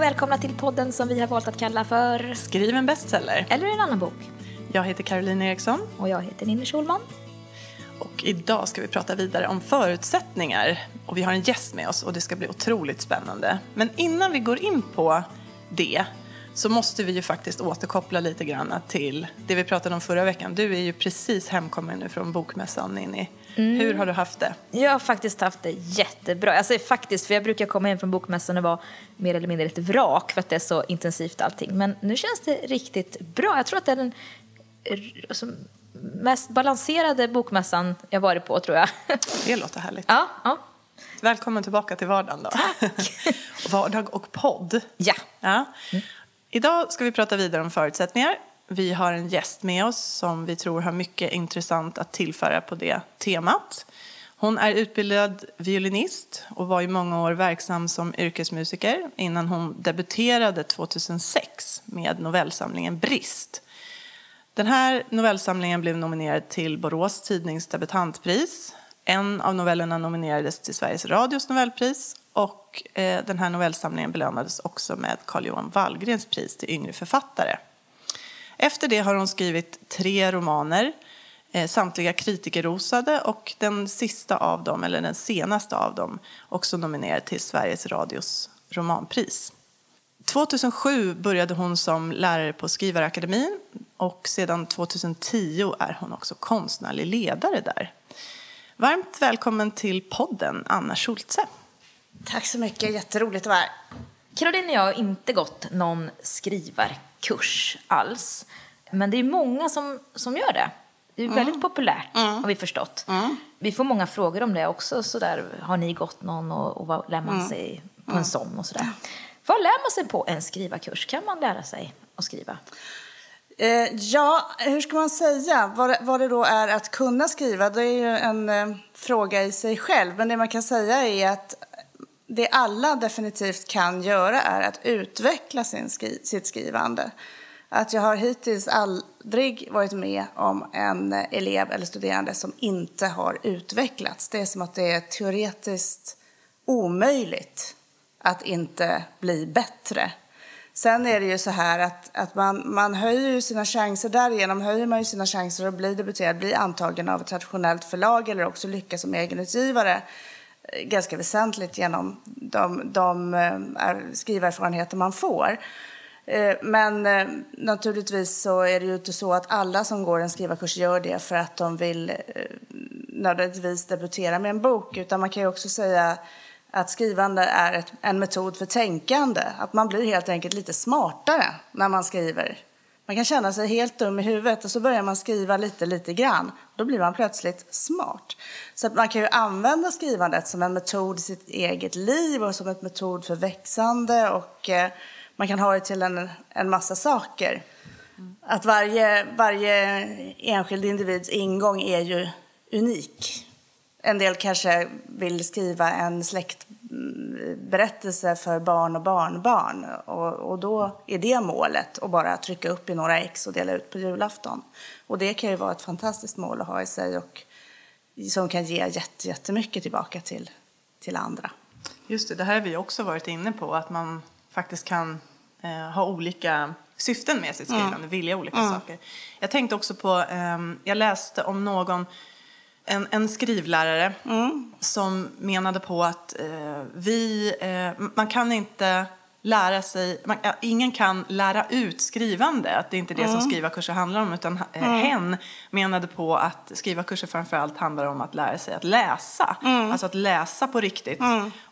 Och välkomna till podden som vi har valt att kalla för Skriv en bestseller. Eller en annan bok. Jag heter Caroline Eriksson Och jag heter Ninni Schulman. och idag ska vi prata vidare om förutsättningar. Och vi har en gäst med oss och det ska bli otroligt spännande. Men innan vi går in på det så måste vi ju faktiskt återkoppla lite grann till det vi pratade om förra veckan. Du är ju precis hemkommen nu från Bokmässan, Ninni. Hur har du haft det? Jag har faktiskt haft det jättebra. Säger faktiskt, för jag brukar komma hem från bokmässan och vara mer eller mindre ett vrak för att det är så intensivt allting. Men nu känns det riktigt bra. Jag tror att det är den alltså, mest balanserade bokmässan jag varit på, tror jag. Det låter härligt. ja, ja. Välkommen tillbaka till vardagen då. Vardag och podd. Ja. Ja. Idag ska vi prata vidare om förutsättningar. Vi har en gäst med oss som vi tror har mycket intressant att tillföra på det temat. Hon är utbildad violinist och var i många år verksam som yrkesmusiker innan hon debuterade 2006 med novellsamlingen Brist. Den här novellsamlingen blev nominerad till Borås tidnings debutantpris. En av novellerna nominerades till Sveriges Radios novellpris och eh, den här novellsamlingen belönades också med Carl Johan Wallgrens pris till yngre författare. Efter det har hon skrivit tre romaner, eh, samtliga kritikerrosade och den sista av dem, eller den senaste av dem, också nominerad till Sveriges Radios romanpris. 2007 började hon som lärare på Skrivarakademin och sedan 2010 är hon också konstnärlig ledare där. Varmt välkommen till podden, Anna Schultze. Tack så mycket, jätteroligt att vara här. Caroline och jag har inte gått någon skrivarkurs alls. Men det är många som, som gör det. Det är väldigt populärt, har vi förstått. Vi får många frågor om det också. Så där, har ni gått någon och, och vad lär man sig på en sån och sådär. Vad lär man sig på en skrivarkurs? Kan man lära sig att skriva? Eh, ja, hur ska man säga? Vad, det- vad det då är att kunna skriva, det är ju en eh, fråga i sig själv. Men det man kan säga är att det alla definitivt kan göra är att utveckla sin skri sitt skrivande. Att jag har hittills aldrig varit med om en elev eller studerande som inte har utvecklats. Det är som att det är teoretiskt omöjligt att inte bli bättre. Sen är det ju så här att, att man, man höjer ju sina chanser, därigenom höjer man ju sina chanser att bli debuterad, bli antagen av ett traditionellt förlag eller också lyckas som egenutgivare ganska väsentligt genom de, de eh, skrivarerfarenheter man får. Eh, men eh, naturligtvis så är det ju inte så att alla som går en skrivarkurs gör det för att de vill eh, nödvändigtvis debutera med en bok, utan man kan ju också säga att skrivande är ett, en metod för tänkande. Att man blir helt enkelt lite smartare när man skriver. Man kan känna sig helt dum i huvudet och så börjar man skriva lite, lite grann. Då blir man plötsligt smart. Så att man kan ju använda skrivandet som en metod i sitt eget liv och som en metod för växande och eh, man kan ha det till en, en massa saker. Att varje, varje enskild individs ingång är ju unik. En del kanske vill skriva en släktberättelse för barn och barnbarn. Och, och då är det målet att bara trycka upp i några ex och dela ut på julafton. Och det kan ju vara ett fantastiskt mål att ha i sig och som kan ge jätte, jättemycket tillbaka till, till andra. Just det, det här har vi också varit inne på, att man faktiskt kan eh, ha olika syften med sitt skrivande, vilja olika saker. Jag tänkte också på, ehm, jag läste om någon, en, en skrivlärare som menade på att eh, vi, eh, man kan inte lära sig, man, ingen kan lära ut skrivande, att det är inte det som skrivarkurser handlar om, utan eh, hen menade på att skrivarkurser framförallt handlar om att lära sig att läsa, alltså att läsa på riktigt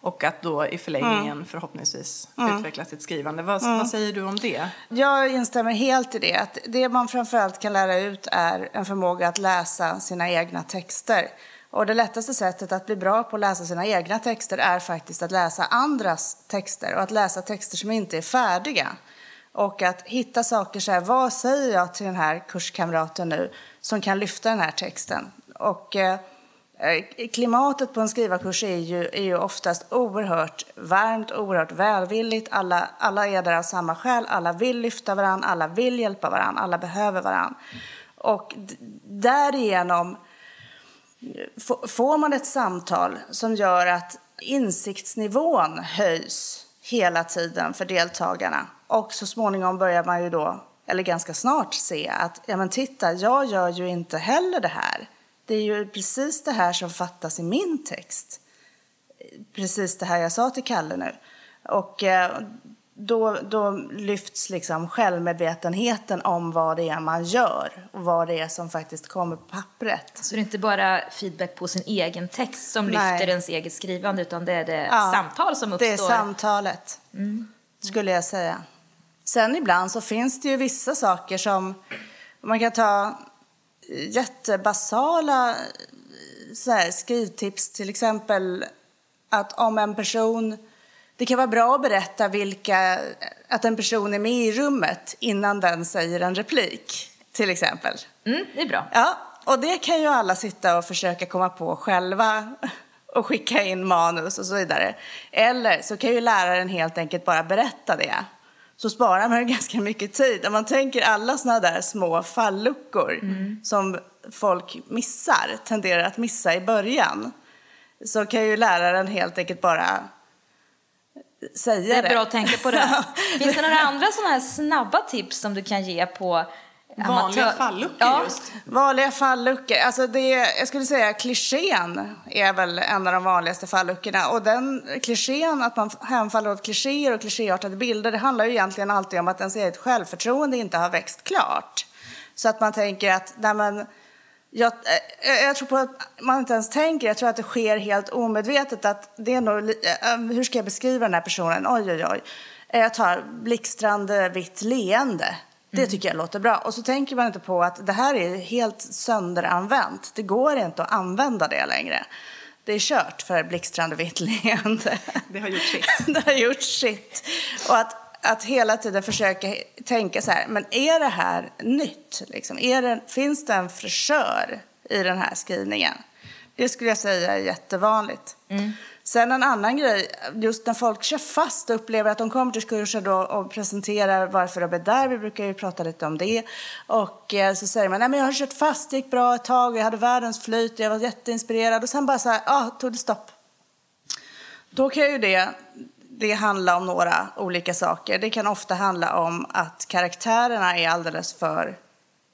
och att då i förlängningen förhoppningsvis utveckla sitt skrivande. Vad, vad säger du om det? Jag instämmer helt i det. Att det man framförallt kan lära ut är en förmåga att läsa sina egna texter. Och det lättaste sättet att bli bra på att läsa sina egna texter är faktiskt att läsa andras texter och att läsa texter som inte är färdiga. Och att hitta saker så här, vad säger jag till den här kurskamraten nu som kan lyfta den här texten? Och eh, Klimatet på en skrivarkurs är ju, är ju oftast oerhört varmt, oerhört välvilligt. Alla, alla är där av samma skäl, alla vill lyfta varandra, alla vill hjälpa varandra, alla behöver varandra. Och därigenom får man ett samtal som gör att insiktsnivån höjs hela tiden för deltagarna. Och så småningom börjar man ju då, eller ganska snart, se att ja men titta, jag gör ju inte heller det här. Det är ju precis det här som fattas i min text. Precis det här jag sa till Kalle nu. Och eh, då, då lyfts liksom självmedvetenheten om vad det är man gör och vad det är som faktiskt kommer på pappret. Så det är inte bara feedback på sin egen text som Nej. lyfter ens eget skrivande utan det är det Ja, samtal som uppstår. Det är samtalet, skulle jag säga. Sen ibland så finns det ju vissa saker som man kan ta jättebasala så här, skrivtips, till exempel att om en person det kan vara bra att berätta vilka, att en person är med i rummet innan den säger en replik, till exempel. Mm, det är bra. Ja, och det kan ju alla sitta och försöka komma på själva och skicka in manus och så vidare. Eller så kan ju läraren helt enkelt bara berätta det. Så sparar man ju ganska mycket tid. Om man tänker alla sådana där små falluckor som folk missar, tenderar att missa i början, så kan ju läraren helt enkelt bara säga Det det. är bra att tänka på det. Finns det några andra sådana här snabba tips som du kan ge på Vanliga amatör- falluckor ja. just. Vanliga falluckor. Alltså det, jag skulle säga klichén är väl en av de vanligaste falluckorna. Och den klichén, att man hemfaller åt klichéer och klichéartade bilder, det handlar ju egentligen alltid om att ens eget självförtroende inte har växt klart. Så att man tänker att, nej men, jag, eh, jag tror på att man inte ens tänker, jag tror att det sker helt omedvetet att det är nog, li- eh, hur ska jag beskriva den här personen? Oj, oj, oj. Eh, Jag tar blixtrande vitt leende. Det tycker jag låter bra. Och så tänker man inte på att det här är helt sönderanvänt. Det går inte att använda det längre. Det är kört för blixtrande vitt leende. Det har gjort sitt. det har gjort sitt. Och att, att hela tiden försöka tänka så här, men är det här nytt? Liksom? Är det, finns det en fräschör i den här skrivningen? Det skulle jag säga är jättevanligt. Sen en annan grej, just när folk kör fast och upplever att de kommer till kurser då och presenterar varför de är där, vi brukar ju prata lite om det. Och eh, så säger man, nej men jag har kört fast, det gick bra ett tag, jag hade världens flyt, jag var jätteinspirerad och sen bara så här, ah, tog det stopp. Då kan ju det, det handla om några olika saker. Det kan ofta handla om att karaktärerna är alldeles för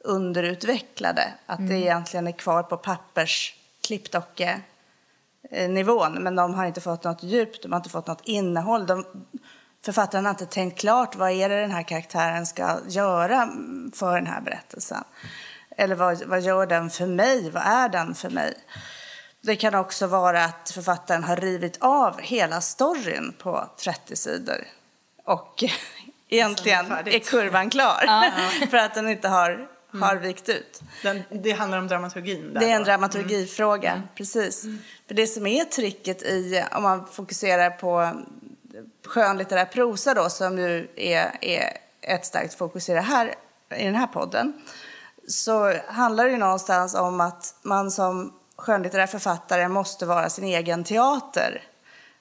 underutvecklade. Att det egentligen är kvar på pappers klippdocke-nivån. Men de har inte fått något djup, de har inte fått något innehåll. De, författaren har inte tänkt klart vad är det den här karaktären ska göra för den här berättelsen. Eller vad, vad gör den för mig? Vad är den för mig? Det kan också vara att författaren har rivit av hela storyn på 30 sidor. Och egentligen är kurvan klar. för att den inte har, har vikt ut. Den, det handlar om dramaturgin. Där Det är en då. dramaturgifråga, precis. För det som är tricket i, om man fokuserar på skönlitterär prosa då, som ju är, är ett starkt fokus i, här, i den här podden, så handlar det ju någonstans om att man som skönlitterär författare måste vara sin egen teater.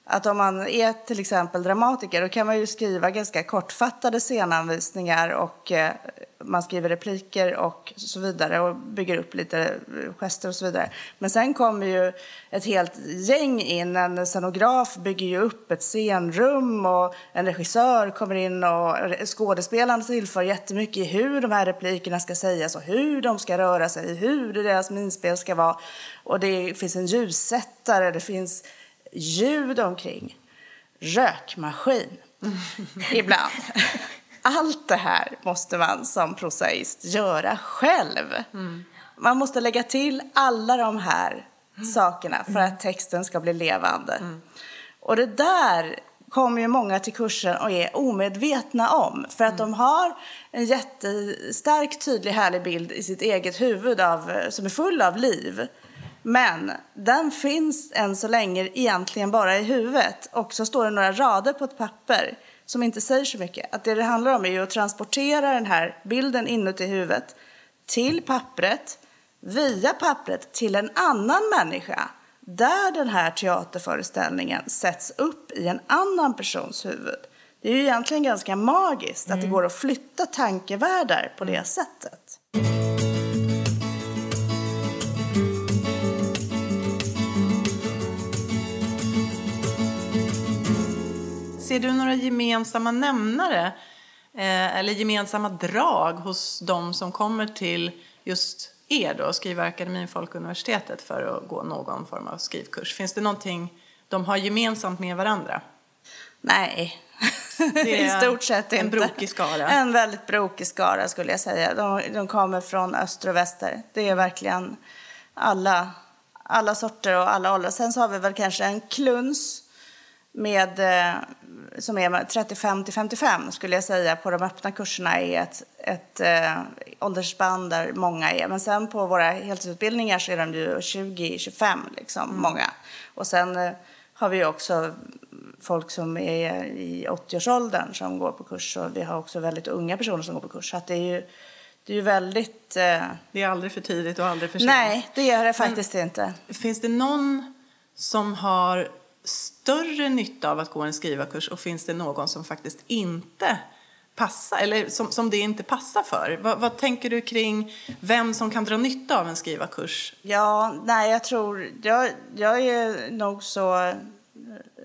Att om man är till exempel dramatiker då kan man ju skriva ganska kortfattade scenanvisningar och eh, man skriver repliker och så vidare och bygger upp lite gester och så vidare. Men sen kommer ju ett helt gäng in, en scenograf bygger ju upp ett scenrum och en regissör kommer in och skådespelarna tillför jättemycket i hur de här replikerna ska sägas och hur de ska röra sig, hur deras minspel ska vara. Och det finns en ljussättare, det finns ljud omkring, rökmaskin ibland. Allt det här måste man som prosaist göra själv. Man måste lägga till alla de här sakerna för att texten ska bli levande. Och det där kommer ju många till kursen och är omedvetna om. För att de har en jättestark, tydlig, härlig bild i sitt eget huvud av, som är full av liv. Men den finns än så länge egentligen bara i huvudet. Och så står det några rader på ett papper som inte säger så mycket. Att det det handlar om är att transportera den här bilden inuti huvudet till pappret, via pappret till en annan människa där den här teaterföreställningen sätts upp i en annan persons huvud. Det är ju egentligen ganska magiskt att det går att flytta tankevärldar på det sättet. Ser du några gemensamma nämnare eh, eller gemensamma drag hos de som kommer till just er då, Skrivarakademin Folkuniversitetet för att gå någon form av skrivkurs? Finns det någonting de har gemensamt med varandra? Nej, Det i är stort sett en inte. brokig skara. En väldigt brokig skara skulle jag säga. De, de kommer från öster och väster. Det är verkligen alla, alla sorter och alla åldrar. Sen så har vi väl kanske en kluns med, eh, som är 35 till 55 skulle jag säga på de öppna kurserna är ett, ett eh, åldersspann där många är. Men sen på våra heltidsutbildningar så är de ju 20-25 liksom, många. Och sen eh, har vi också folk som är i 80-årsåldern som går på kurs och vi har också väldigt unga personer som går på kurs. Så det är ju, det är ju väldigt... Eh, Det är aldrig för tidigt och aldrig för sent. nej, det är det faktiskt inte. Finns det någon som har större nytta av att gå en skrivarkurs och finns det någon som faktiskt inte passar, eller som, som det inte passar för? Vad, vad tänker du kring vem som kan dra nytta av en skrivarkurs? Ja, nej, jag tror... Jag, jag är nog så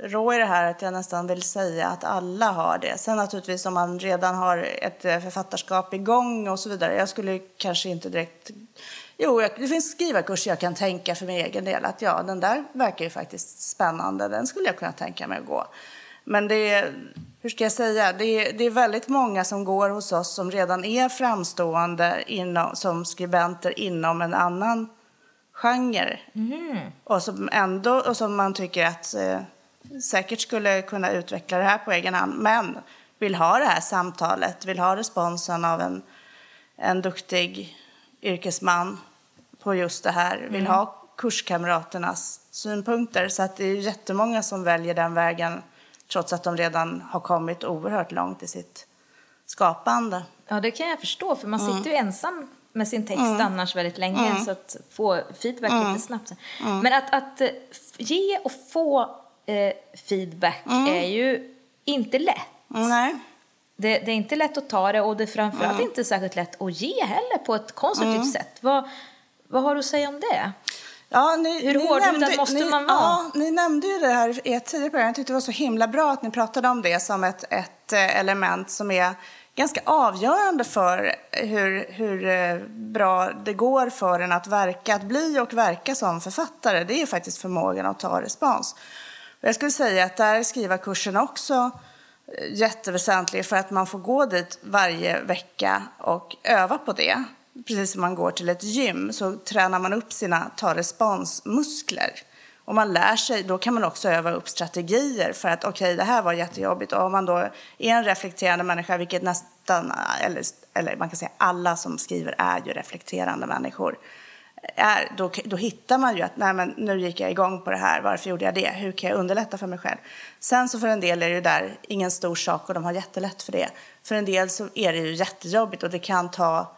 rå i det här att jag nästan vill säga att alla har det. Sen naturligtvis om man redan har ett eh, författarskap igång och så vidare. Jag skulle kanske inte direkt... Jo, det finns skrivarkurser jag kan tänka för min egen del att ja, den där verkar ju faktiskt spännande. Den skulle jag kunna tänka mig att gå. Men det är, hur ska jag säga, det är, det är väldigt många som går hos oss som redan är framstående inom, som skribenter inom en annan genre. Och som ändå, och som man tycker att eh, säkert skulle kunna utveckla det här på egen hand, men vill ha det här samtalet, vill ha responsen av en, en duktig yrkesman på just det här, vill ha kurskamraternas synpunkter. Så att det är jättemånga som väljer den vägen trots att de redan har kommit oerhört långt i sitt skapande. Ja, det kan jag förstå, för man sitter ju ensam med sin text annars väldigt länge, så att få feedback lite snabbt. Men att, att eh, ge och få eh, feedback är ju inte lätt. Nej. Det, det är inte lätt att ta det och det är framförallt inte särskilt lätt att ge heller på ett konstruktivt sätt. Vad, vad har du att säga om det? Ja, ni, Hur hårdhudad måste ni, man vara? Ja, ni nämnde ju det här i ett tidigare program. Jag tyckte det var så himla bra att ni pratade om det som ett, ett eh, element som är ganska avgörande för hur, hur eh, bra det går för en att verka, att bli och verka som författare. Det är faktiskt förmågan att ta respons. Jag skulle säga att där är skrivarkursen också eh, jätteväsentlig för att man får gå dit varje vecka och öva på det. Precis som man går till ett gym så tränar man upp sina ta responsmuskler. Och man lär sig, då kan man också öva upp strategier för att okej, det här var jättejobbigt. Och om man då är en reflekterande människa, vilket nästan, eller, eller man kan säga alla som skriver är ju reflekterande människor. Är, då, då hittar man ju att nej, men nu gick jag igång på det här, varför gjorde jag det? Hur kan jag underlätta för mig själv? Sen så för en del är det ju där ingen stor sak och de har jättelätt för det. För en del så är det ju jättejobbigt och det kan ta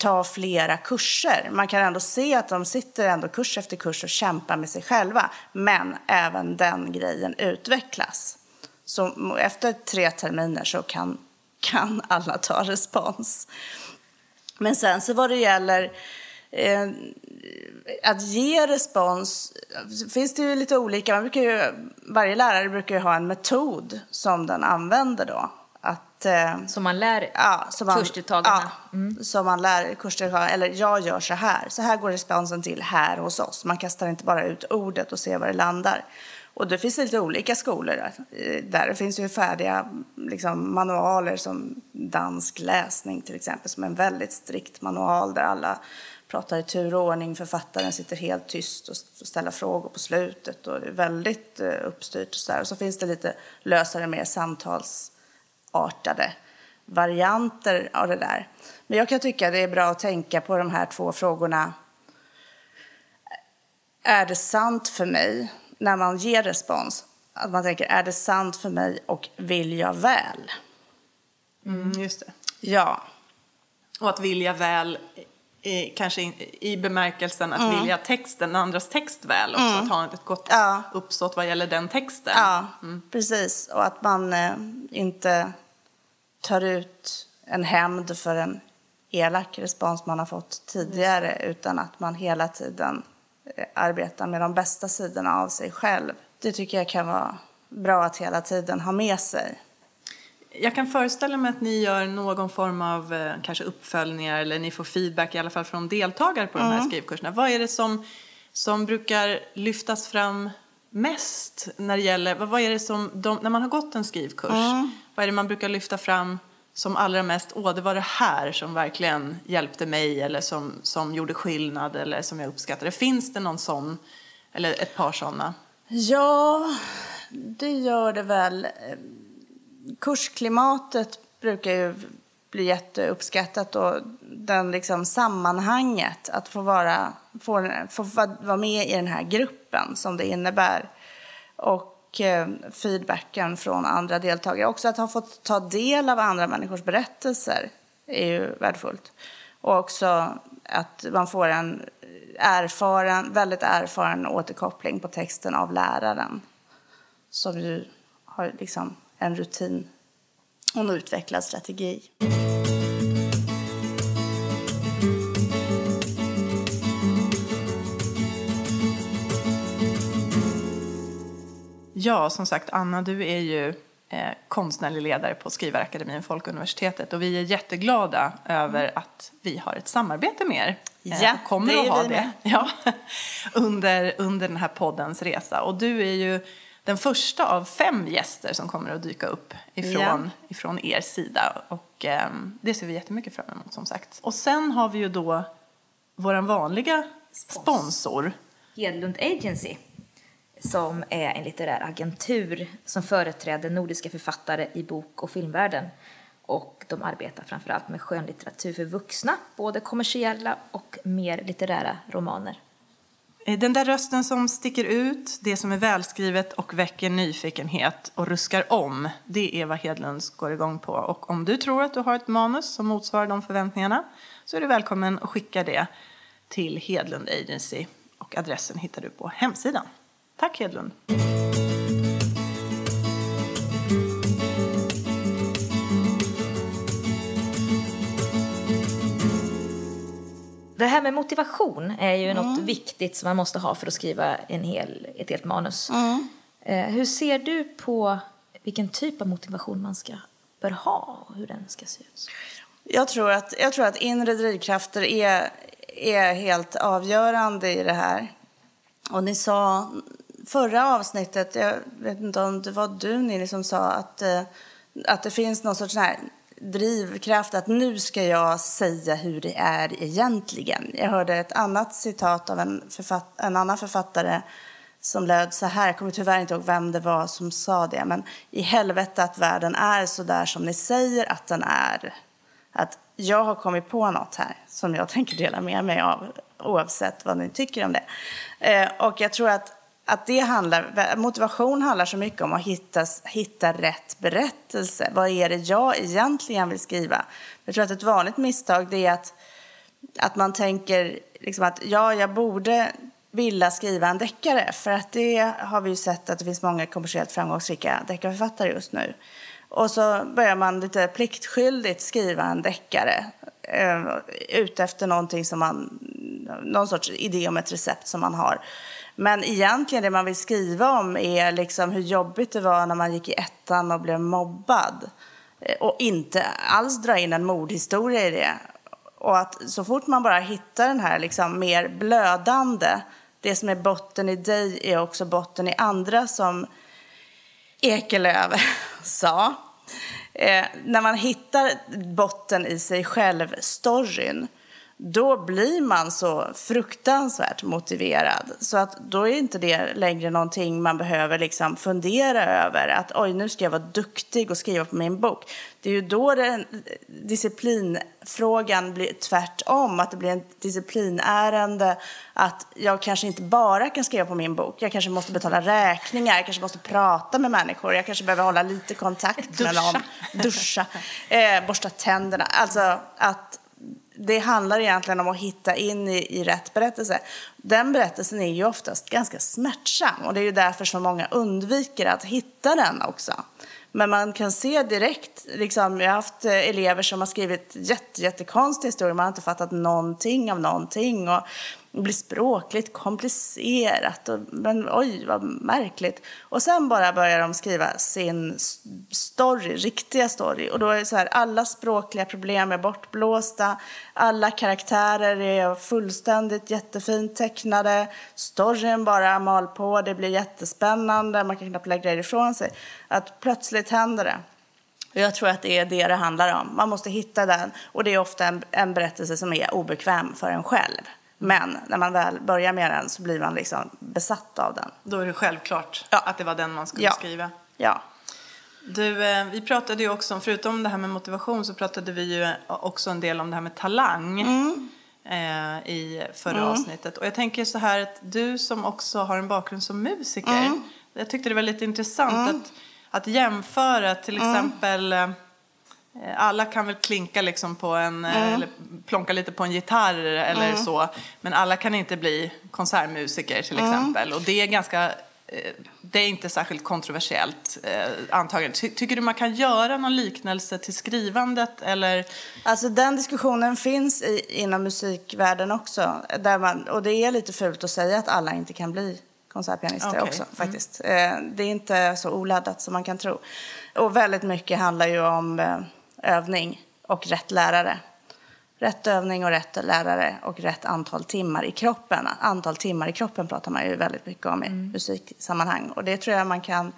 ta flera kurser. Man kan ändå se att de sitter ändå kurs efter kurs och kämpar med sig själva. Men även den grejen utvecklas. Så efter tre terminer så kan, kan alla ta respons. Men sen så vad det gäller eh, att ge respons finns det ju lite olika. Man brukar ju, varje lärare brukar ju ha en metod som den använder då. Att, eh, Som man lär Ja, som man, kursdeltagarna. Ja, som man lär kursdeltagarna. Eller jag gör så här. Så här går responsen till här hos oss. Man kastar inte bara ut ordet och ser var det landar. Och det finns lite olika skolor där. Eh, där. Det finns ju färdiga liksom, manualer som dansk läsning till exempel. Som är en väldigt strikt manual där alla pratar i tur och ordning. Författaren sitter helt tyst och ställa frågor på slutet. Och det är väldigt eh, uppstyrt. Och så, där. och så finns det lite lösare, mer samtalsartade varianter av det där. Men jag kan tycka det är bra att tänka på de här två frågorna. Är det sant för mig när man ger respons? Att man tänker, är det sant för mig och vill jag väl? Mm, just det. Ja. Och att vilja väl, i, kanske i, i bemärkelsen att vilja texten, andras text väl också. Att ha ett gott Ja. uppsåt vad gäller den texten. Ja, precis. Och att man eh, inte tar ut en hämnd för en elak respons man har fått tidigare utan att man hela tiden eh, arbetar med de bästa sidorna av sig själv. Det tycker jag kan vara bra att hela tiden ha med sig. Jag kan föreställa mig att ni gör någon form av eh, kanske uppföljningar eller ni får feedback i alla fall från deltagare på de här skrivkurserna. Vad är det som, som brukar lyftas fram mest när det gäller, vad, är det som, de, när man har gått en skrivkurs, vad är det man brukar lyfta fram som allra mest, åh det var det här som verkligen hjälpte mig eller som, som gjorde skillnad eller som jag uppskattade. Finns det någon sån, eller ett par sådana? Ja, det gör det väl. Kursklimatet brukar ju bli jätteuppskattat och den liksom sammanhanget, att få vara, få, få vara med i den här gruppen som det innebär. Och eh, feedbacken från andra deltagare. Också att ha fått ta del av andra människors berättelser är ju värdefullt. Och också att man får en erfaren, väldigt erfaren återkoppling på texten av läraren. Som ju har liksom en rutin och en utvecklad strategi. Ja, som sagt, Anna, du är ju eh, konstnärlig ledare på Skrivarakademin Folkuniversitetet och vi är jätteglada över att vi har ett samarbete med er. Eh, Ja, och kommer det att är ha vi det med. ja, under, under den här poddens resa. Och du är ju den första av fem gäster som kommer att dyka upp ifrån, ifrån er sida. Och eh, det ser vi jättemycket fram emot som sagt. Och sen har vi ju då vår vanliga sponsor. Hedlund Agency som är en litterär agentur som företräder nordiska författare i bok och filmvärlden. Och de arbetar framförallt med skönlitteratur för vuxna, både kommersiella och mer litterära romaner. Eh, den där rösten som sticker ut, det som är välskrivet och väcker nyfikenhet och ruskar om, det är vad Hedlunds går igång på. Och om du tror att du har ett manus som motsvarar de förväntningarna så är du välkommen att skicka det till Hedlund Agency och adressen hittar du på hemsidan. Tack Hedlund! Det här med motivation är ju något viktigt som man måste ha för att skriva en hel, ett helt manus. Eh, hur ser du på vilken typ av motivation man ska, bör ha och hur den ska se ut? Jag tror att, jag tror att inre drivkrafter är, är helt avgörande i det här. Och ni sa förra avsnittet, jag vet inte om det var du Nini som sa att, eh, att det finns någon sorts här drivkraft att nu ska jag säga hur det är egentligen. Jag hörde ett annat citat av en, författ, en annan författare som löd så här, jag kommer tyvärr inte ihåg vem det var som sa det, men i helvete att världen är så där som ni säger att den är. Att jag har kommit på något här som jag tänker dela med mig av oavsett vad ni tycker om det. Eh, och jag tror att, att det handlar, motivation handlar så mycket om att hitta, hitta rätt berättelse. Vad är det jag egentligen vill skriva? Jag tror att ett vanligt misstag det är att, att man tänker liksom att ja, jag borde vilja skriva en deckare för att det har vi ju sett att det finns många kommersiellt framgångsrika deckarförfattare just nu. Och så börjar man lite pliktskyldigt skriva en deckare eh, ute efter någonting som man, någon sorts idé om ett recept som man har. Men egentligen det man vill skriva om är liksom hur jobbigt det var när man gick i ettan och blev mobbad. Eh, och inte alls dra in en mordhistoria i det. Och att så fort man bara hittar den här liksom mer blödande, det som är botten i dig är också botten i andra som Ekelöf sa. Eh, när man hittar botten i sig själv, storyn, då blir man så fruktansvärt motiverad. Så att då är inte det längre någonting man behöver liksom fundera över. Att oj, nu ska jag vara duktig och skriva på min bok. Det är ju då den, disciplinfrågan blir tvärtom. Att det blir en disciplinärende. Att jag kanske inte bara kan skriva på min bok. Jag kanske måste betala räkningar. Jag kanske måste prata med människor. Jag kanske behöver hålla lite kontakt med någon. Duscha. Eh, borsta tänderna. Alltså att det handlar egentligen om att hitta in i, i rätt berättelse. Den berättelsen är ju oftast ganska smärtsam och det är ju därför så många undviker att hitta den också. Men man kan se direkt, liksom, jag har haft eh, elever som har skrivit jätte, historia. man har inte fattat någonting av någonting. Och blir språkligt komplicerat. Och, men oj, vad märkligt. Och sen bara börjar de skriva sin story, riktiga story. Och då är det så här, alla språkliga problem är bortblåsta. Alla karaktärer är fullständigt jättefint tecknade. Storyn bara mal på, det blir jättespännande. Man kan knappt lägga det ifrån sig. Att plötsligt händer det. Och jag tror att det är det det handlar om. Man måste hitta den. Och det är ofta en, en berättelse som är obekväm för en själv. Men när man väl börjar med den så blir man liksom besatt av den. Då är det självklart Ja. att det var den man skulle Ja. skriva. Ja. Du, eh, vi pratade ju också om, förutom det här med motivation så pratade vi ju också en del om det här med talang eh, i förra avsnittet. Och jag tänker så här att du som också har en bakgrund som musiker, jag tyckte det var lite intressant att, att jämföra till exempel eh, alla kan väl klinka liksom på en, eh, eller plonka lite på en gitarr eller så. Men alla kan inte bli konsertmusiker till exempel. Och det är ganska, eh, det är inte särskilt kontroversiellt eh, antagligen. Ty, tycker du man kan göra någon liknelse till skrivandet eller? Alltså den diskussionen finns i, inom musikvärlden också. Där man, och det är lite fult att säga att alla inte kan bli konsertpianister Okej. också faktiskt. Eh, Det är inte så oladdat som man kan tro. Och väldigt mycket handlar ju om eh, övning och rätt lärare. Rätt övning och rätt lärare och rätt antal timmar i kroppen. Antal timmar i kroppen pratar man ju väldigt mycket om i musiksammanhang. Och det tror jag man kan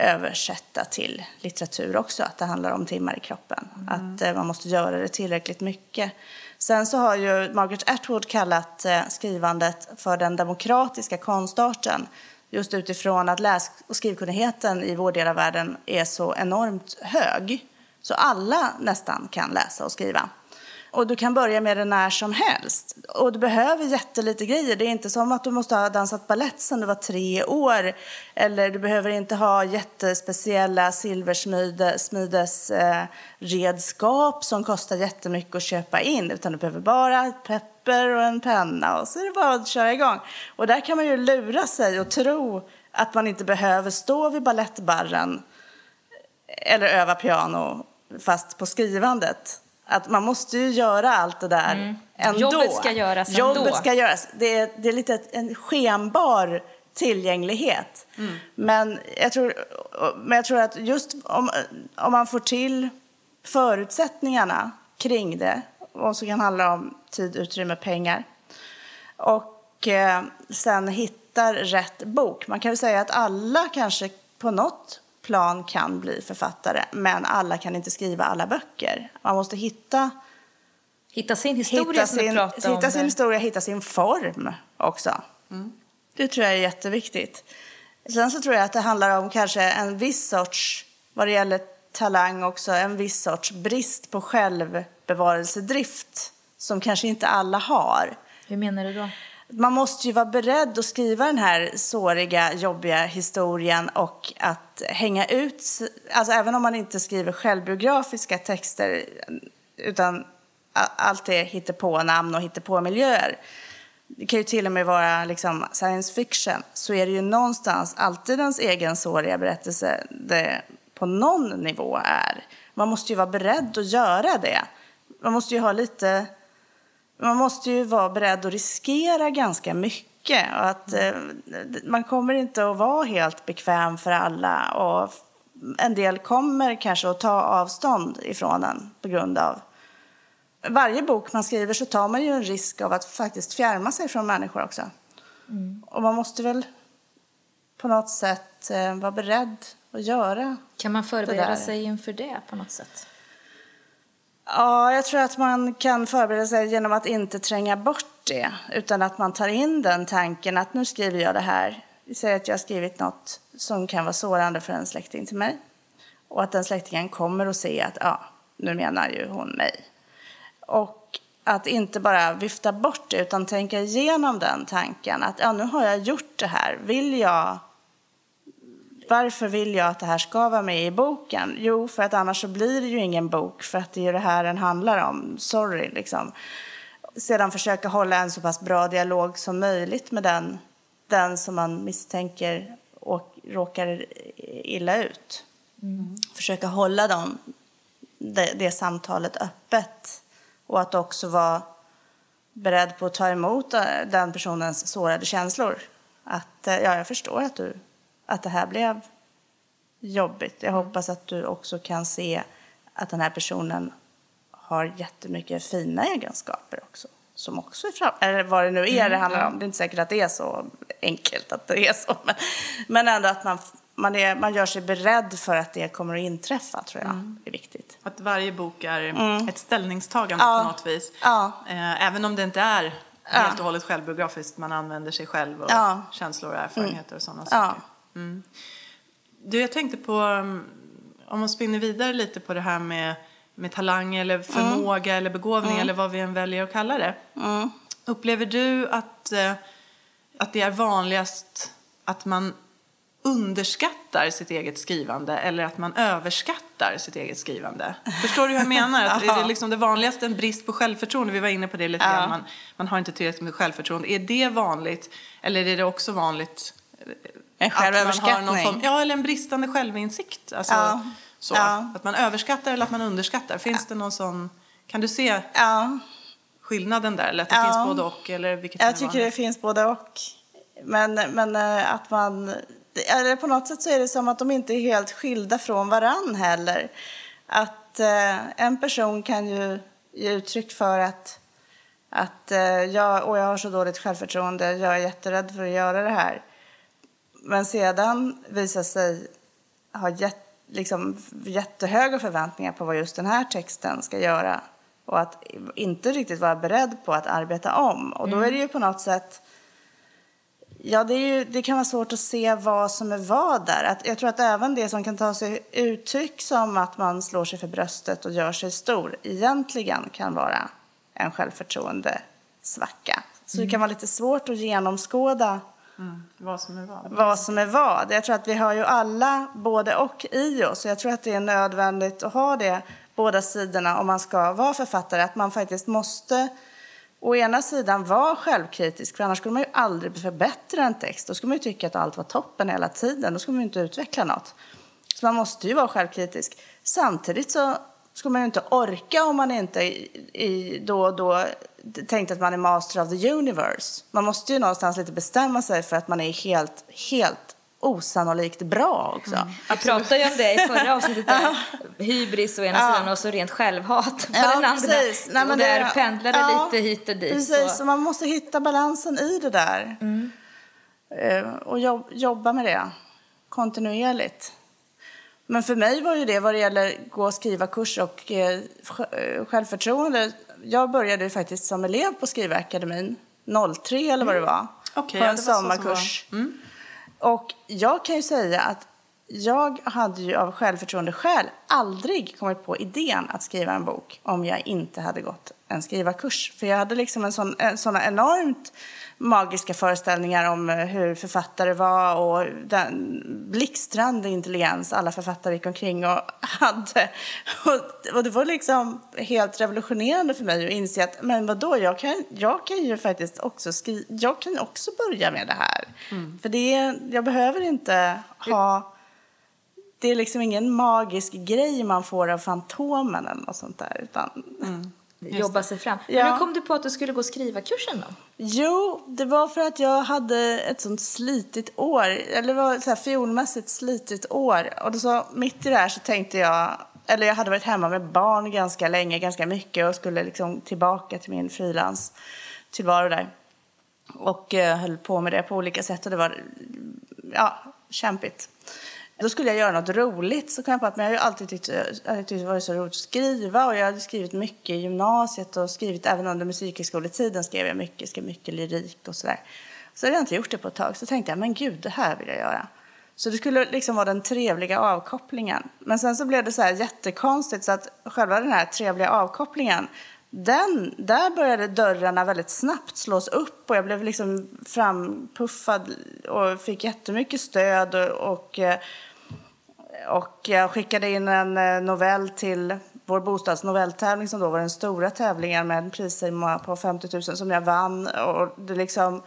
översätta till litteratur också, att det handlar om timmar i kroppen. Att eh, man måste göra det tillräckligt mycket. Sen så har ju Margaret Atwood kallat eh, skrivandet för den demokratiska konstarten just utifrån att läs och skrivkunnigheten i vår del av världen är så enormt hög. Så alla nästan kan läsa och skriva. Och du kan börja med det när som helst. Och du behöver jättelite grejer. Det är inte som att du måste ha dansat sedan du var tre år. Eller du behöver inte ha jättespeciella silversmidesredskap som kostar jättemycket att köpa in. Utan du behöver bara ett pepper och en penna och så är det bara att köra igång. Och där kan man ju lura sig och tro att man inte behöver stå vid ballettbarren eller öva piano fast på skrivandet. Att man måste ju göra allt det där ändå. Jobbet ska göras ändå. Jobbet ska göras. Det är, det är lite en skenbar tillgänglighet. Men, jag tror, men jag tror att just om, om man får till förutsättningarna kring det, och så kan det handla om tid, utrymme, pengar, och eh, sen hittar rätt bok. Man kan väl säga att alla kanske på något plan kan bli författare, men alla kan inte skriva alla böcker. Man måste hitta, Hitta sin historia hitta, som sin, pratade om. hitta sin historia, hitta sin form också. Det tror jag är jätteviktigt. Sen så tror jag att det handlar om kanske en viss sorts, vad det gäller talang också, en viss sorts brist på självbevarelsedrift som kanske inte alla har. Hur menar du då? Man måste ju vara beredd att skriva den här såriga, jobbiga historien och att hänga ut, alltså även om man inte skriver självbiografiska texter utan allt är hittepå-namn och hittepå-miljöer. Det kan ju till och med vara liksom science fiction, så är det ju någonstans alltid ens egen såriga berättelse det på någon nivå är. Man måste ju vara beredd att göra det. Man måste ju ha lite man måste ju vara beredd att riskera ganska mycket. Och att, eh, man kommer inte att vara helt bekväm för alla. Och en del kommer kanske att ta avstånd ifrån en på grund av... Varje bok man skriver så tar man ju en risk av att faktiskt fjärma sig från människor också. Och man måste väl på något sätt eh, vara beredd att göra Kan man förbereda sig inför det på något sätt? Ja, jag tror att man kan förbereda sig genom att inte tränga bort det, utan att man tar in den tanken att nu skriver jag det här. Vi säger att jag har skrivit något som kan vara sårande för en släkting till mig. Och att den släktingen kommer att se att ja, nu menar ju hon mig. Och att inte bara vifta bort det, utan tänka igenom den tanken. Att ja, nu har jag gjort det här. Vill jag varför vill jag att det här ska vara med i boken? Jo, för att annars så blir det ju ingen bok, för att det är ju det här den handlar om. Sorry, liksom. Sedan försöka hålla en så pass bra dialog som möjligt med den, den som man misstänker och råkar illa ut. Försöka hålla dem, det, det samtalet öppet och att också vara beredd på att ta emot eh, den personens sårade känslor. Att eh, ja, jag förstår att, du, att det här blev jobbigt. Jag hoppas att du också kan se att den här personen har jättemycket fina egenskaper också. Som också är fram, eller vad det nu är det handlar om. Det är inte säkert att det är så enkelt att det är så. Men, men ändå att man, man, är, man gör sig beredd för att det kommer att inträffa tror jag är viktigt. Att varje bok är ett ställningstagande Ja. på något vis. Ja. Eh, även om det inte är helt och hållet självbiografiskt. Man använder sig själv och. Mm. känslor och erfarenheter och sådana Ja. Saker. Du, jag tänkte på, um, om man spinner vidare lite på det här med, med talang eller förmåga eller begåvning eller vad vi än väljer att kalla det. Upplever du att, eh, att det är vanligast att man underskattar sitt eget skrivande eller att man överskattar sitt eget skrivande? Förstår du hur jag menar? Att det är liksom det vanligaste en brist på självförtroende. Vi var inne på det lite grann. Man, man har inte tillräckligt med självförtroende. Är det vanligt eller är det också vanligt En att man har någon självöverskattning. form, ja, eller en bristande självinsikt. Alltså, Ja. Så, Ja. Att man överskattar eller att man underskattar. Finns det någon sån, kan du se skillnaden där? Eller att det finns både och? Eller vilket Jag tycker det finns både och. Men, men eh, att man... Eller på något sätt så är det som att de inte är helt skilda från varann heller. Att eh, en person kan ju ge uttryck för att, att eh, jag, och jag har så dåligt självförtroende, jag är jätterädd för att göra det här. Men sedan visar sig ha jätt, liksom, jättehöga förväntningar på vad just den här texten ska göra och att inte riktigt vara beredd på att arbeta om. Och då är det ju på något sätt Ja, det, är ju, det kan vara svårt att se vad som är vad där. Att, jag tror att även det som kan ta sig uttryck som att man slår sig för bröstet och gör sig stor egentligen kan vara en självförtroendesvacka. Så det kan vara lite svårt att genomskåda Mm, vad som är vad. vad som är vad. Jag tror att vi har ju alla både och i oss. Jag tror att det är nödvändigt att ha det båda sidorna om man ska vara författare. Att man faktiskt måste å ena sidan vara självkritisk, för annars skulle man ju aldrig förbättra en text. Då skulle man ju tycka att allt var toppen hela tiden. Då skulle man ju inte utveckla något. Så man måste ju vara självkritisk. Samtidigt så skulle man ju inte orka om man inte i, i, då och då tänkte att man är master of the universe. Man måste ju någonstans lite bestämma sig för att man är helt, helt osannolikt bra också. Vi pratade ju om det i förra avsnittet. Där. Hybris å ena Ja. sidan och så rent självhat på Ja, den andra. precis. Nej, men och där det- pendlade ja, lite hit och dit. Precis, så- så man måste hitta balansen i det där. Eh, Och jobb, jobba med det kontinuerligt. Men för mig var ju det vad det gäller gå och skriva kurs och eh, eh, självförtroende. Jag började ju faktiskt som elev på Skrivarakademin 03 eller vad det var. Okej, på ja, en som sommarkurs. Och jag kan ju säga att jag hade ju av självförtroende skäl aldrig kommit på idén att skriva en bok om jag inte hade gått en skrivarkurs. För jag hade liksom en sån, en, såna enormt magiska föreställningar om eh, hur författare var och den blixtrande intelligens alla författare gick omkring och hade. Och, och det var liksom helt revolutionerande för mig att inse att men vadå, jag kan, jag kan ju faktiskt också skriva, jag kan också börja med det här. För det, jag behöver inte ha det är liksom ingen magisk grej man får av Fantomen eller något sånt där. Utan, Jobba sig fram. Ja. Men hur kom du på att du skulle gå skrivarkursen då? Jo, det var för att jag hade ett sånt slitigt år. Eller det var så här fiolmässigt slitigt år. Och då så, mitt i det här så tänkte jag... Eller jag hade varit hemma med barn ganska länge, ganska mycket och skulle liksom tillbaka till min frilanstillvaro där. Och eh, höll på med det på olika sätt och det var ja, kämpigt. Då skulle jag göra något roligt så kom jag på att men jag har ju alltid tyckt, jag tyckt det varit så roligt att skriva och jag hade skrivit mycket i gymnasiet och skrivit även under musikhögskoletiden skrev jag mycket, skrev mycket lyrik och sådär. Så hade jag inte gjort det på ett tag så tänkte jag men gud det här vill jag göra. Så det skulle liksom vara den trevliga avkopplingen. Men sen så blev det så här jättekonstigt så att själva den här trevliga avkopplingen den, där började dörrarna väldigt snabbt slås upp och jag blev liksom frampuffad och fick jättemycket stöd och, och, eh, och jag skickade in en eh, novell till vår bostadsnovelltävling som då var den stora tävlingen med en prissumma på 50 000 som jag vann. Och, det liksom,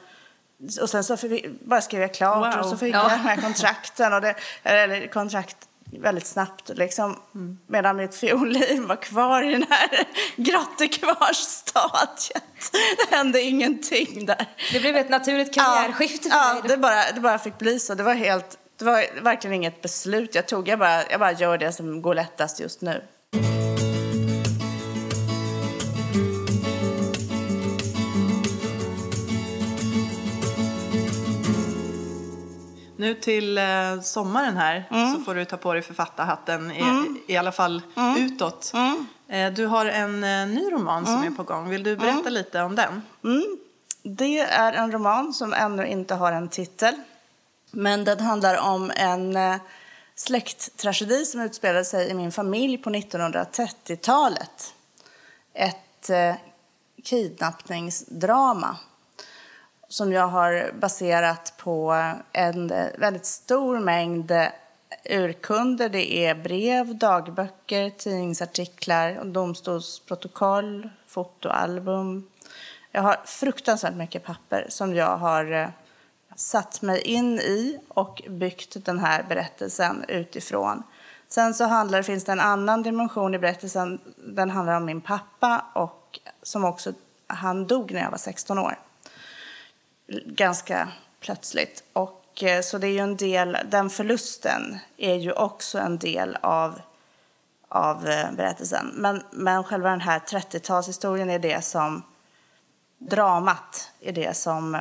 och sen så bara skrev jag klart Wow. och så fick Ja. jag de här kontrakten och det, eller kontrakt väldigt snabbt. Liksom, mm. Medan mitt fiolliv var kvar i den här grottekvarstadiet. Det hände ingenting där. Det blev ett naturligt karriärskifte ja, för ja, det bara, det bara fick bli så. Det var, helt, det var verkligen inget beslut jag tog. Jag bara, jag bara gör det som går lättast just nu. Nu till eh, sommaren här mm. så får du ta på dig författarhatten, i, mm. i alla fall mm. utåt. Mm. Eh, du har en eh, ny roman som mm. är på gång. Vill du berätta mm. lite om den? Det är en roman som ännu inte har en titel. Men den handlar om en släkttragedi som utspelade sig i min familj på 1930-talet. Ett kidnappningsdrama som jag har baserat på en väldigt stor mängd urkunder. Det är brev, dagböcker, tidningsartiklar, domstolsprotokoll, fotoalbum. Jag har fruktansvärt mycket papper som jag har eh, satt mig in i och byggt den här berättelsen utifrån. Sen så handlar, finns det en annan dimension i berättelsen. Den handlar om min pappa och som också, han dog när jag var 16 år ganska plötsligt. Och, eh, så det är ju en del, den förlusten är ju också en del av, av eh, berättelsen. Men, men själva den här 30-talshistorien är det som, dramat är det som,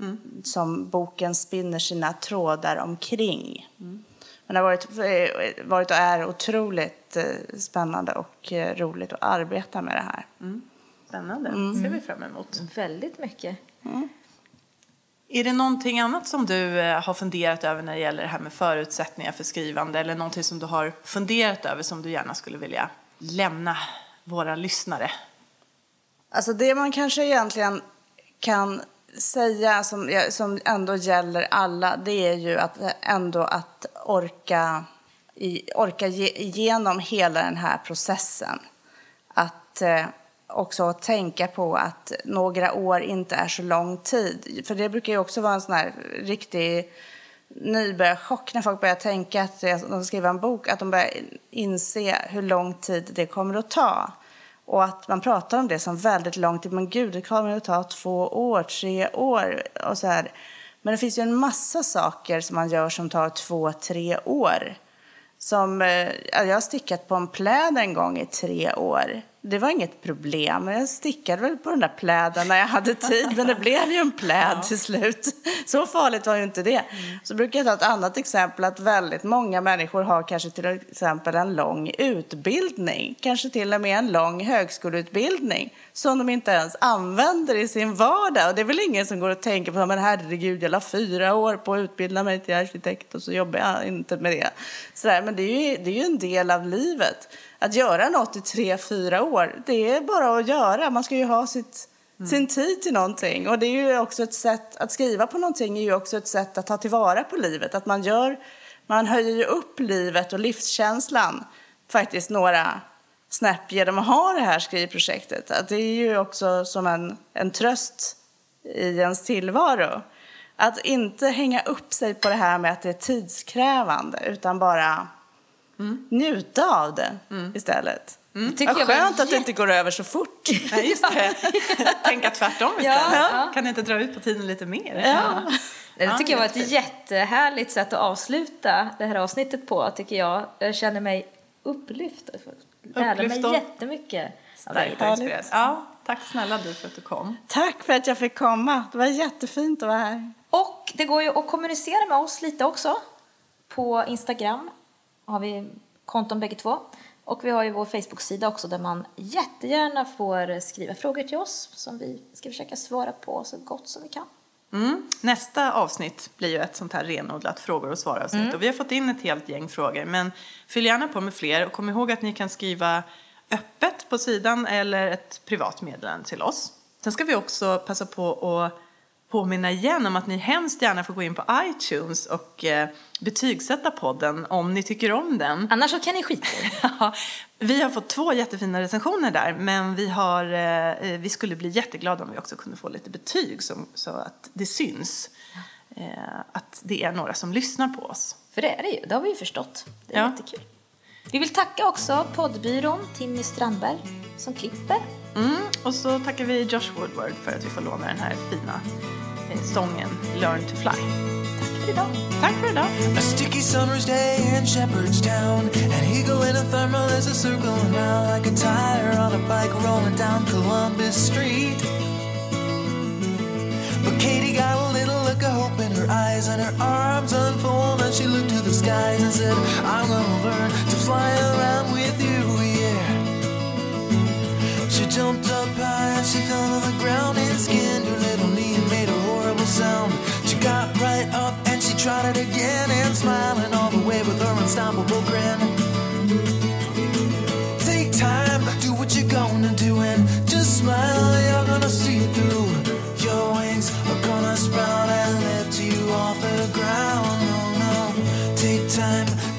mm. som boken spinner sina trådar omkring. Mm. Men det har varit, eh, varit och är otroligt spännande och roligt att arbeta med det här. Mm. Spännande, mm. ser vi fram emot. Väldigt mycket. Mm. Är det någonting annat som du eh, har funderat över när det gäller det här med förutsättningar för skrivande eller någonting som du har funderat över som du gärna skulle vilja lämna våra lyssnare? Alltså det man kanske egentligen kan säga som, som ändå gäller alla det är ju att ändå att orka, orka ge, igenom hela den här processen. Att eh, också att tänka på att några år inte är så lång tid. För det brukar ju också vara en sån här riktig nybörjarchock när folk börjar tänka att de ska skriva en bok, att de börjar inse hur lång tid det kommer att ta. Och att man pratar om det som väldigt lång tid. Men gud, det kommer att ta två år, tre år och så här. Men det finns ju en massa saker som man gör som tar två, tre år. Som, eh, jag har stickat på en pläd en gång i tre år det var inget problem. Jag stickade väl på den där pläden när jag hade tid, men det blev ju en pläd ja. till slut. Så farligt var ju inte det. Mm. Så brukar jag ta ett annat exempel, att väldigt många människor har kanske till exempel en lång utbildning, kanske till och med en lång högskoleutbildning som de inte ens använder i sin vardag. Och det är väl ingen som går och tänker på, men herregud, jag la fyra år på att utbilda mig till arkitekt och så jobbar jag inte med det. Sådär, men det är, ju, det är ju en del av livet att göra något i tre, fyra år, det är bara att göra. Man ska ju ha sitt, mm. sin tid till någonting. Och det är ju också ett sätt, att skriva på någonting är ju också ett sätt att ta tillvara på livet. Att man gör, man höjer ju upp livet och livskänslan faktiskt några snäpp genom att ha det här skrivprojektet. Att det är ju också som en, en tröst i ens tillvaro. Att inte hänga upp sig på det här med att det är tidskrävande, utan bara Mm. Njuta av det mm. istället. Mm. Vad skönt jag att det inte går över så fort. Nej, just det. Tänka tvärtom istället. Ja. Kan inte dra ut på tiden lite mer? Ja. Det tycker jag var ett jättehärligt sätt att avsluta det här avsnittet på, tycker jag. Jag känner mig upplyft. Lärde mig jättemycket. Ja, tack snälla du för att du kom. Tack för att jag fick komma. Det var jättefint att vara här. Och det går ju att kommunicera med oss lite också på Instagram har vi konton bägge två. Och vi har ju vår Facebook-sida också där man jättegärna får skriva frågor till oss som vi ska försöka svara på så gott som vi kan. Mm. Nästa avsnitt blir ju ett sånt här renodlat frågor och svar avsnitt. Mm. Och vi har fått in ett helt gäng frågor. Men fyll gärna på med fler och kom ihåg att ni kan skriva öppet på sidan eller ett privat meddelande till oss. Sen ska vi också passa på att påminna igen om att ni hemskt gärna får gå in på iTunes och eh, betygsätta podden om ni tycker om den. Annars så kan ni skita ja, Vi har fått två jättefina recensioner där men vi, har, eh, vi skulle bli jätteglada om vi också kunde få lite betyg som, så att det syns. eh, att det är några som lyssnar på oss. För det är det ju, det har vi ju förstått. Det är Ja. jättekul. Vi vill tacka också poddbyrån Timmy Strandberg som klipper. Mm, och så tackar vi Josh Woodward för att vi får låna den här fina eh, sången Learn to fly. Tack för idag. Tack för idag! A sticky summer's day in Shepherdstown. An eagle in a thermal is a circling round like a tire on a bike rolling down Columbus Street. Katie got a little look of hope in her eyes and her arms unfold and she looked to the skies and said, I'm gonna learn to fly around with you, yeah. She jumped up high and she fell to the ground and skinned her little knee and made a horrible sound. She got right up and she tried it again and smiling all the way with her unstoppable grin.